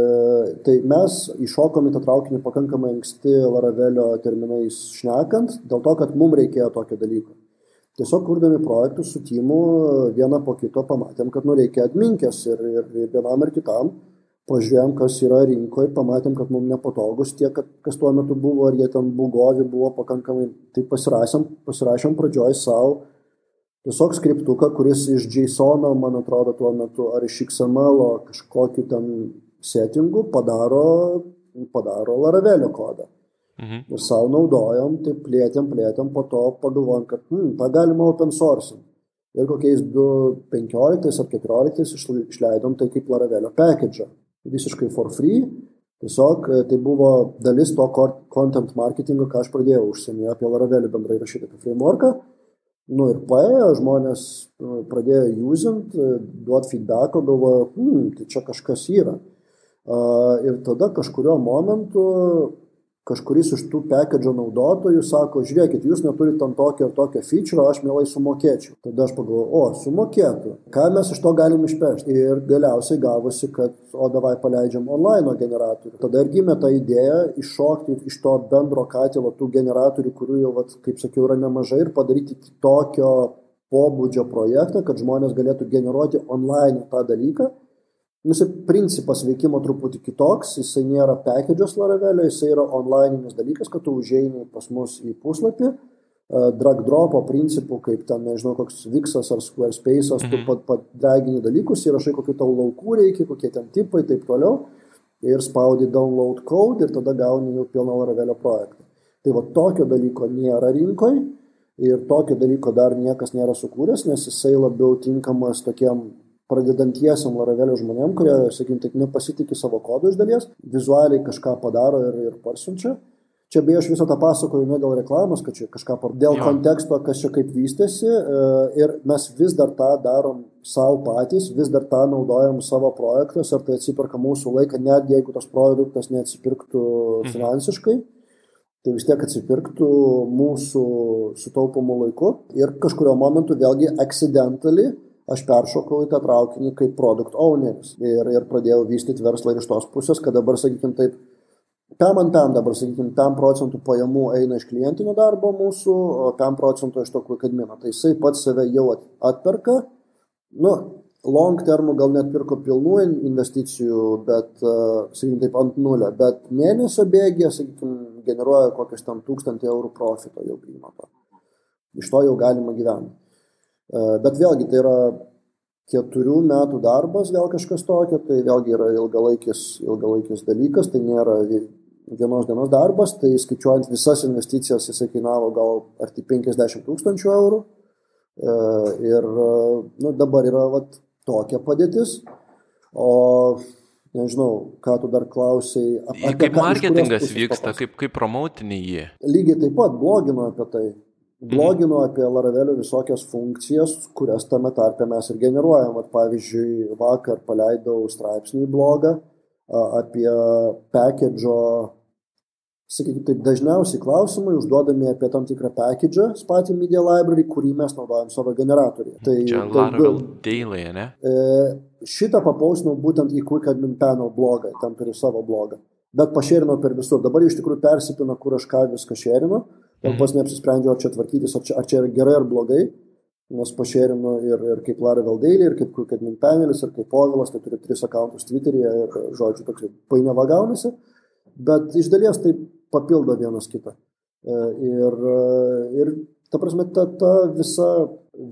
tai mes įšokom į tą traukinį pakankamai anksti Laravelio terminais šnekant, dėl to, kad mums reikėjo tokio dalyko. Tiesiog kurdami projektus su timu vieną po kito pamatėm, kad nu reikia atminkės ir, ir, ir vienam ir kitam. Pažiūrėjom, kas yra rinkoje, pamatėm, kad mums nepatogus tie, kad, kas tuo metu buvo, ar jie ten bugovi, buvo pakankamai, tai pasirašėm, pasirašėm pradžioj savo tiesiog skriptuką, kuris iš JSON, man atrodo, tuo metu, ar iš XML, kažkokiu ten settingų padaro, padaro Laravelio kodą. Mhm. Ir savo naudojom, tai plėtėm, plėtėm, po to pagalvojom, kad hmm, tą galima open source. Ir kokiais 2015 ar 2014 išleidom tai kaip Laravelio package. Visiškai for free. Tiesiog e, tai buvo dalis to content marketingo, ką aš pradėjau užsienyje apie Laravelį bendrai rašyti apie frameworką. Nu ir paėjo, žmonės e, pradėjo usint, e, duoti feedbacko, galvojo, hmm, tai čia kažkas yra. Ir tada kažkurio momentu kažkuris iš tų package naudotojų sako, žiūrėkit, jūs neturite ant tokio ir tokio feature, aš mielai sumokėčiau. Tada aš pagalvoju, o, sumokėtų. Ką mes iš to galim išpešti? Ir galiausiai gavosi, kad, o davai paleidžiam online generatorių. Tada ir gimė ta idėja iššokti iš to bendro katilo tų generatorių, kurių jau, vat, kaip sakiau, yra nemažai ir padaryti tokio pobūdžio projektą, kad žmonės galėtų generuoti online tą dalyką Jisai principas veikimo truputį kitoks, jisai nėra package'as Laravelio, jisai yra online'inis dalykas, kad tu užeini pas mus į puslapį, e, drag dropo principų, kaip ten, nežinau, koks Vixas ar Squarespace'as, mhm. tu pat, pat dragini dalykus, įrašai, kokiu tau laukų reikia, kokie ten tipai, taip toliau, ir spaudi download code ir tada gauni jau pilną Laravelio projektą. Tai va tokio dalyko nėra rinkoje ir tokio dalyko dar niekas nėra sukūręs, nes jisai labiau tinkamas tokiem pradedantiesiam Laravelio žmonėm, kurie, sakykim, taip nepasitikė savo kodu iš dalies, vizualiai kažką padaro ir, ir parsiunčia. Čia beje aš visą tą pasakoju ne dėl reklamos, kad čia kažką par... dėl jo. konteksto, kas čia kaip vystėsi e, ir mes vis dar tą darom savo patys, vis dar tą naudojam savo projektuose, ar tai atsiperka mūsų laiką, net jeigu tas produktas neatsipirktų mhm. finansiškai. Mhm tai vis tiek atsipirktų mūsų sutaupomų laiku ir kažkurio momentu vėlgi accidentally aš peršokau į tą traukinį kaip produkt owneris ir, ir pradėjau vystyti verslą ir iš tos pusės, kad dabar, sakykime, taip, pem ant pem dabar, sakykime, pem procentų pajamų eina iš klientinio darbo mūsų, o pem procentų iš to kvikadmino. Tai jisai pats save jau atperka, nu, long termų gal net pirko pilnų investicijų, bet, sakykime, taip ant nulio, bet mėnesio bėgė, sakykime, generuoja kokius tam tūkstantį eurų profito jau priima. Iš to jau galima gyventi. E, bet vėlgi tai yra keturių metų darbas, gal kažkas tokio, tai vėlgi yra ilgalaikis, ilgalaikis dalykas, tai nėra vienos dienos darbas, tai skaičiuojant visas investicijas jisai kainavo gal arti 50 tūkstančių eurų. E, ir nu, dabar yra vat, tokia padėtis. O nežinau, ką tu dar klausiai. Apie, kaip marketingas vyksta, kaip, kaip promotini jį? Lygiai taip pat blogino apie tai bloginu apie Laravelio visokias funkcijas, kurias tame tarpe mes ir generuojam. Vat, pavyzdžiui, vakar paleidau straipsnį į blogą apie package'o, sakykime taip, dažniausiai klausimai užduodami apie tam tikrą package'ą, Spati Media Library, kurį mes naudojam savo generatoriuje. Tai, Čia Laravel Daily, ne? E, šitą papaustinau būtent į Quick Admin Panel blogą, ten turiu savo blogą. Bet pašėrinau per visur. Dabar iš tikrųjų persipina, kur aš ką viską šėrinu. Ir pats neapsisprendžiau, ar čia tvarkytis, ar čia, ar čia yra gerai ar blogai, nes pašėrinu ir, ir kaip Laravel Daily, ir kaip Kukadmin Panelis, ir kaip Povilas, tai turi tris akantus Twitter'yje ir, žodžiu, toks painiava gaunasi, bet iš dalies tai papildo vienas kitą. E, ir, ir ta prasme, ta, ta visa,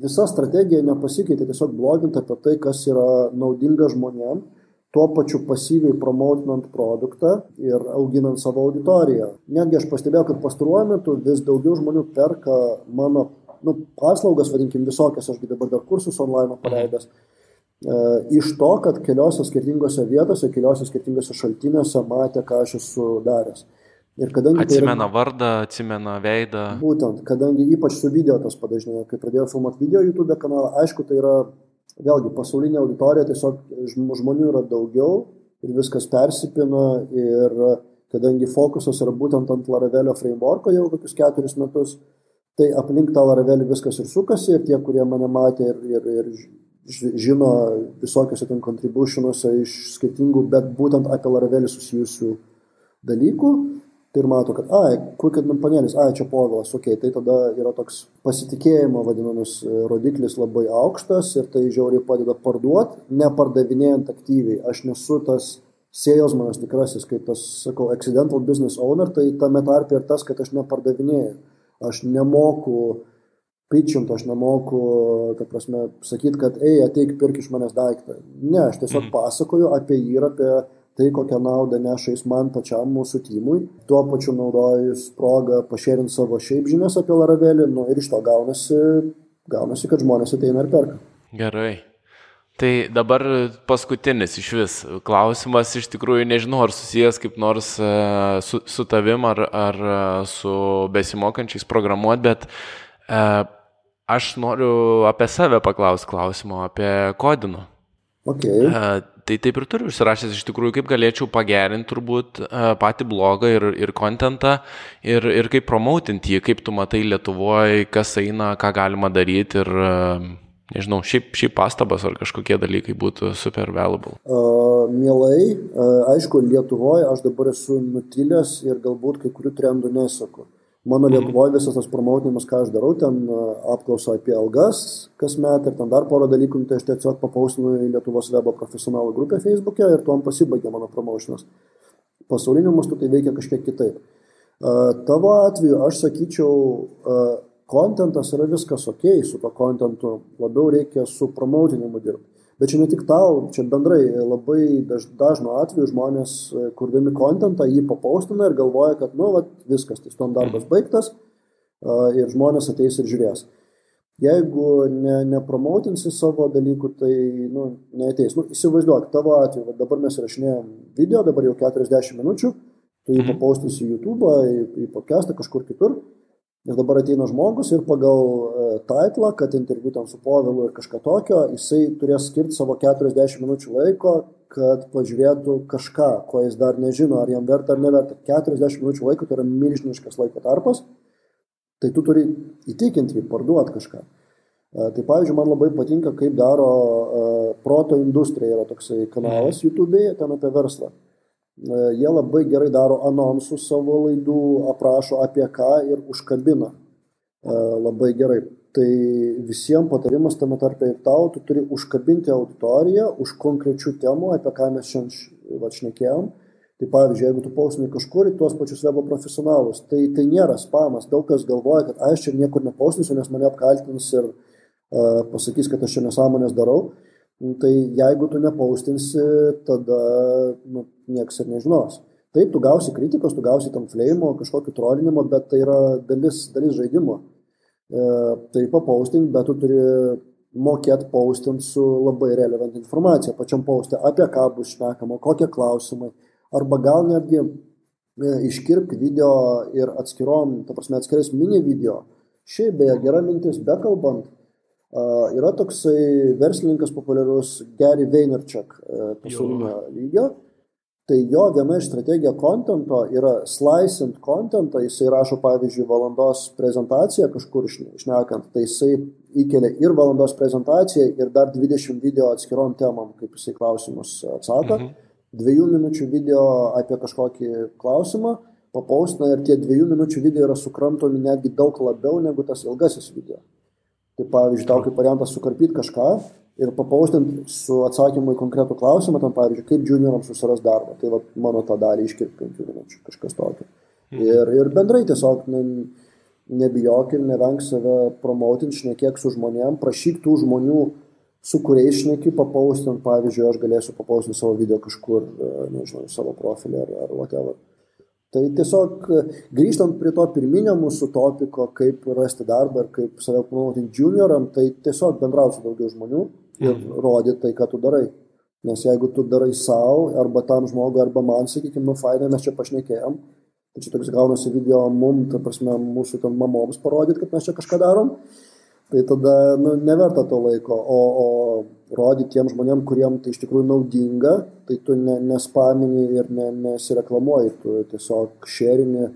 visa strategija nepasikeitė, tiesiog blogint apie tai, kas yra naudinga žmonėms tuo pačiu pasyviai promotinant produktą ir auginant savo auditoriją. Netgi aš pastebėjau, kad pastaruoju metu vis daugiau žmonių perka mano nu, paslaugas, vadinkim, visokias, ašgi dabar dar kursus online paleidęs, e, iš to, kad keliose skirtingose vietose, keliose skirtingose šaltiniuose matė, ką aš esu daręs. Ir kadangi atsimena tai yra, vardą, atsimena veidą. Būtent, kadangi ypač su video tas padažnėjo, kai pradėjau filmuoti video YouTube kanalą, aišku, tai yra vėlgi pasaulinė auditorija, tiesiog žmonių yra daugiau ir viskas persipina ir kadangi fokusas yra būtent ant Laravelio frameworko jau kokius keturis metus, tai aplink tą Laravelį viskas ir sukasi ir tie, kurie mane matė ir, ir, ir žino visokiuose ten contributionuose iš skirtingų, bet būtent apie Laravelį susijusių dalykų, ir mato, kad, ai, quick admin panelis, ai, čia povilas, okei, okay, tai tada yra toks pasitikėjimo vadinamas e, rodiklis labai aukštas ir tai žiauriai padeda parduoti, nepardavinėjant aktyviai. Aš nesu tas salesmanas tikrasis, kaip tas, sakau, accidental business owner, tai tame tarpe ir tas, kad aš nepardavinėjau. Aš nemoku pitchint, aš nemoku, ta prasme, sakyti, kad, ei, ateik, pirk iš manęs daiktą. Ne, aš tiesiog mhm. pasakoju apie jį ir apie tai kokią naudą neša jis man pačiam mūsų timui, tuo pačiu naudojus progą pašėrinti savo šiaip žinias apie Laravelį, nu, ir iš to gaunasi, gaunasi, kad žmonės ateina ir perka. Gerai. Tai dabar paskutinis iš vis klausimas, iš tikrųjų nežinau, ar susijęs kaip nors e, su, su tavim ar, ar e, su besimokančiais programuoti, bet e, aš noriu apie save paklausti klausimo, apie kodinų. Okay. Tai taip ir turiu užsirašęs iš tikrųjų, kaip galėčiau pagerinti turbūt patį blogą ir, ir kontentą ir, ir kaip promautinti jį, kaip tu matai Lietuvoje, kas eina, ką galima daryti ir nežinau, šiaip, šiaip pastabas ar kažkokie dalykai būtų super valuable. Uh, mielai, uh, aišku, Lietuvoje aš dabar esu nutilęs ir galbūt kai kurių trendų nesaku. Mano mhm. Lietuvoje visas tas promoutinimas, ką aš darau, ten apklauso apie algas kasmet ir ten dar porą dalykų, tai aš tiesiog papausinu į Lietuvos webo profesionalų grupę Facebook'e ir tuom pasibaigė mano promotionas. Pasauliniu mastu tai veikia kažkiek kitaip. Tavo atveju aš sakyčiau, kontentas yra viskas ok, su to kontentu labiau reikia su promoutinimu dirbti. Bet čia ne tik tau, čia bendrai labai daž, dažnu atveju žmonės, e, kurdami kontentą, jį papaustina ir galvoja, kad, nu, va, viskas, tai tom darbas mhm. baigtas ir žmonės ateis ir žiūrės. Jeigu ne, nepromautinsi savo dalykų, tai nu, neateis. Nu, įsivaizduok, tavo atveju, dabar mes rašinėjom video, dabar jau 40 minučių, tu jį mhm. papaustinsi į YouTube, į, į podcastą kažkur kitur Ir dabar ateina žmogus ir pagal e, titlą, kad interviu ten su Povilu ir kažką tokio, jisai turės skirti savo 40 minučių laiko, kad pažiūrėtų kažką, ko jis dar nežino, ar jam verta ar neverta. 40 minučių laiko tai yra milžiniškas laiko tarpas, tai tu turi įtikinti jį, parduoti kažką. E, tai pavyzdžiui, man labai patinka, kaip daro uh, Proto industrija, yra toksai kanalas mhm. YouTube'e, ten apie verslą. E, jie labai gerai daro anonsus savo laidų, aprašo apie ką ir užkabina e, labai gerai. Tai visiems patarimas tame tarpe ir tau, tu turi užkabinti auditoriją už konkrečių temų, apie ką mes šiandien šnekėjom. Tai pavyzdžiui, jeigu tu pausini kažkur į tuos pačius webo profesionalus, tai tai nėra spamas. Daug kas galvoja, kad aš čia niekur nepausninsiu, nes mane apkaltins ir uh, pasakys, kad aš čia nesąmonės darau. Uh, tai jeigu tu nepaustinsi, tada nu, nieks ir nežinos. Taip, tu gausi kritikos, tu gausi tam fleimo, kažkokio trolinimo, bet tai yra dalis, dalis žaidimo. E, tai papaustink, bet tu turi mokėti paustinti su labai relevant informacija, pačiam paustė, apie ką bus šnekama, kokie klausimai, arba gal netgi e, iškirpk video ir atskirom, ta prasme, atskirais mini video. Šiaip beje, gera mintis, bekalbant, Yra toksai verslininkas populiarus Gary Vaynerchuk pasaulinio lygio. Tai jo viena iš strategija kontento yra slicing kontentą, jisai rašo pavyzdžiui valandos prezentaciją kažkur išnekant, tai jisai įkelia ir valandos prezentaciją ir dar 20 video atskirom temam, kaip jisai klausimus atsako, mhm. dviejų minučių video apie kažkokį klausimą, papaustina ir tie dviejų minučių video yra sukramtomi netgi daug labiau negu tas ilgasis video. Tai pavyzdžiui, tau kaip variantas sukarpyti kažką ir papaustinti su atsakymu į konkretų klausimą, tam pavyzdžiui, kaip juniorams susiras darbą. Tai va, mano tą dalį iškirpti penkių minučių, kažkas tokio. Mhm. Ir, ir bendrai tiesiog ne, nebijok ir nevenk save promotinti, šnekėk su žmonėm, prašyk tų žmonių, su kuriais šneki papaustinti, pavyzdžiui, aš galėsiu papaustinti savo video kažkur, nežinau, savo profilį ar, ar whatever. Tai tiesiog grįžtant prie to pirminio mūsų topiko, kaip rasti darbą ir kaip save planuoti junioram, tai tiesiog bendrauti su daugiau žmonių ir mhm. rodyti tai, ką tu darai. Nes jeigu tu darai savo, arba tam žmogui, arba man, sakykime, nu fainai, mes čia pašnekėjom, tai čia toks gaunasi video mum, ta prasme, mūsų tam mamoms parodyti, kad mes čia kažką darom, tai tada nu, neverta to laiko. O, o rodyti tiem žmonėm, kuriem tai iš tikrųjų naudinga, tai tu ne, nespamini ir ne, nesireklamuoji, tu tiesiog šerini.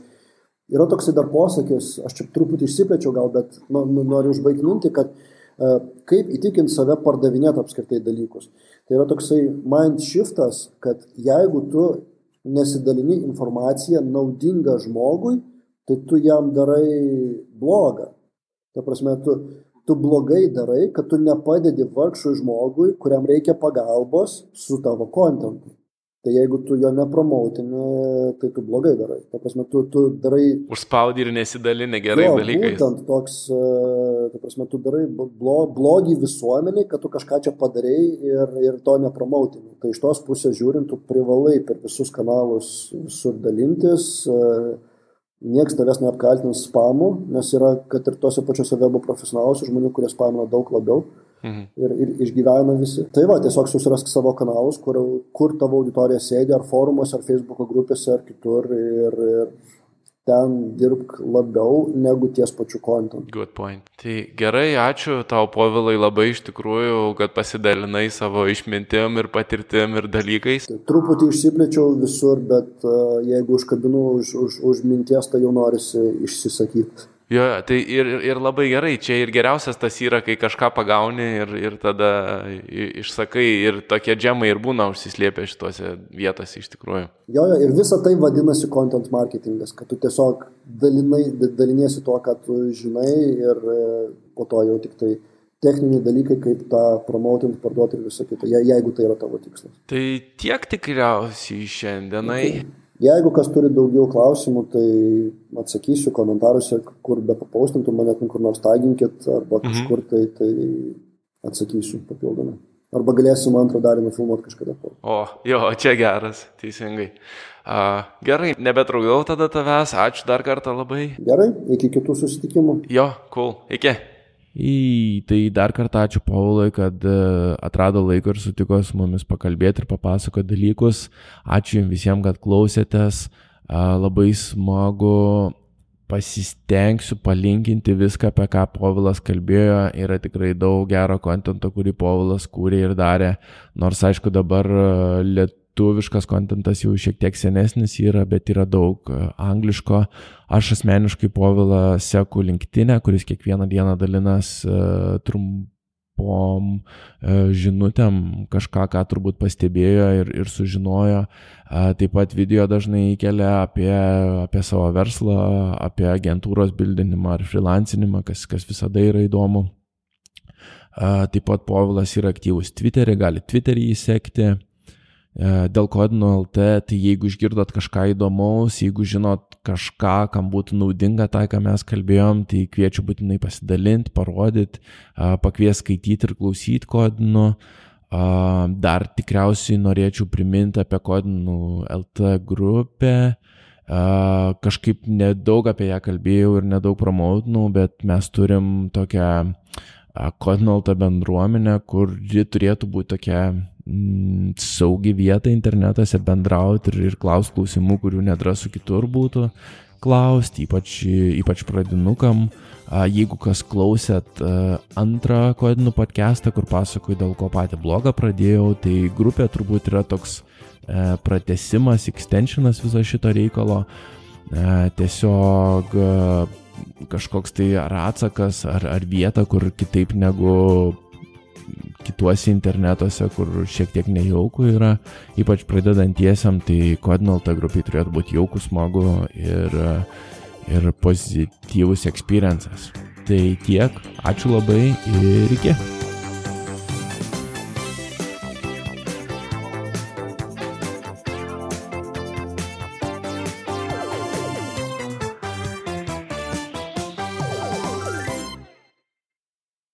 Yra toksai dar posakis, aš čia truputį išsiplečiau gal, bet nu, nu, noriu užbaigti mintį, kad uh, kaip įtikinti save pardavinėti apskritai dalykus. Tai yra toksai mind shiftas, kad jeigu tu nesidalini informaciją naudingą žmogui, tai tu jam darai blogą. Ta prasme, tu, tu blogai darai, kad tu nepadedi vargšui žmogui, kuriam reikia pagalbos su tavo kontentu. Tai jeigu tu jo nepromautini, tai tu blogai darai. Ta prasme, tu, tu darai... Užspaudi ir nesidalini gerai jo, dalykais. Būtent toks, e, ta prasme, tu darai blo, blogį visuomeniai, kad tu kažką čia padarai ir, ir to nepromautini. Tai iš tos pusės žiūrint, tu privalai per visus kanalus visur dalintis. Uh, Niekas tavęs neapkaltins spamu, nes yra, kad ir tose pačiose webo profesionaluose žmonių, kurie spamina daug labiau mhm. ir, ir išgyvena visi. Tai va, tiesiog susirask savo kanalus, kur, kur tavo auditorija sėdi, ar forumuose, ar Facebook grupėse, ar kitur ir, ir ten dirbk labiau negu ties pačiu kontentu. Good point. Tai gerai, ačiū tau, Povilai, labai iš tikrųjų, kad pasidalinai savo išmintim ir patirtim ir dalykais. Tai truputį išsiplėčiau visur, bet uh, jeigu užkabinu už, už, už minties, tai jau norisi išsisakyti. Jo, tai ir, ir labai gerai, čia ir geriausias tas yra, kai kažką pagauni ir, ir tada išsakai ir tokie džemai ir būna užsislėpę šituose vietose iš tikrųjų. Jo, jo, ir visa tai vadinasi content marketingas, kad tu tiesiog dalinai, daliniesi tuo, ką tu žinai ir e, po to jau tik tai techniniai dalykai, kaip tą promotinti, parduoti ir visą kitą, jeigu tai yra tavo tikslas. Tai tiek tikriausiai šiandienai. Okay. Jeigu kas turi daugiau klausimų, tai atsakysiu komentaruose, kur be papaustintų, mane kur nors taginkit arba mhm. kažkur tai, tai atsakysiu papildomai. Arba galėsim antrą dalį nufilmuoti kažkada. O, jo, čia geras, teisingai. Uh, gerai, nebetraukdau tada tavęs, ačiū dar kartą labai. Gerai, iki kitų susitikimų. Jo, cool, iki. Į, tai dar kartą ačiū Paulai, kad e, atrado laiko ir sutiko su mumis pakalbėti ir papasakoti dalykus. Ačiū jums visiems, kad klausėtės. Labai smagu pasistengsiu palinkinti viską, apie ką Povilas kalbėjo. Yra tikrai daug gero kontento, kurį Povilas kūrė ir darė. Nors aišku dabar e, liet lietuviškas kontentas jau šiek tiek senesnis yra, bet yra daug e, angliško. Aš asmeniškai povilą seku linktinę, kuris kiekvieną dieną dalinas uh, trumpom uh, žinutėm kažką, ką turbūt pastebėjo ir, ir sužinojo. Taip pat video dažnai įkelia apie, apie savo verslą, apie agentūros bildinimą ar freelancinimą, kas, kas visada yra įdomu. Taip pat Povilas yra aktyvus Twitter'e, gali Twitter'į įsekti. E, dėl kodino LT, tai jeigu išgirdot kažką įdomaus, jeigu žinot kažką, kam būtų naudinga tai, ką mes kalbėjom, tai kviečiu būtinai pasidalinti, parodyti, pakvies skaityti ir klausyti kodinų. Dar tikriausiai norėčiau priminti apie kodinų LT grupę. Kažkaip nedaug apie ją kalbėjau ir nedaug promautinau, bet mes turim tokią kodinaltą bendruomenę, kuri turėtų būti tokia saugi vieta internetuose bendrauti ir, ir klausti klausimų, kurių nedrasu kitur būtų klausti, ypač, ypač pradinukam. Jeigu kas klausėt antrą kodinų podcastą, kur pasakoju, dėl ko patį blogą pradėjau, tai grupė turbūt yra toks pratesimas, extensionas viso šito reikalo. Tiesiog kažkoks tai ar atsakas, ar, ar vieta, kur kitaip negu kituose internetuose, kur šiek tiek nejaukų yra, ypač pradedantiesiam, tai Codinalta grupiai turėtų būti jaukus, smagu ir, ir pozityvus experiences. Tai tiek, ačiū labai ir iki.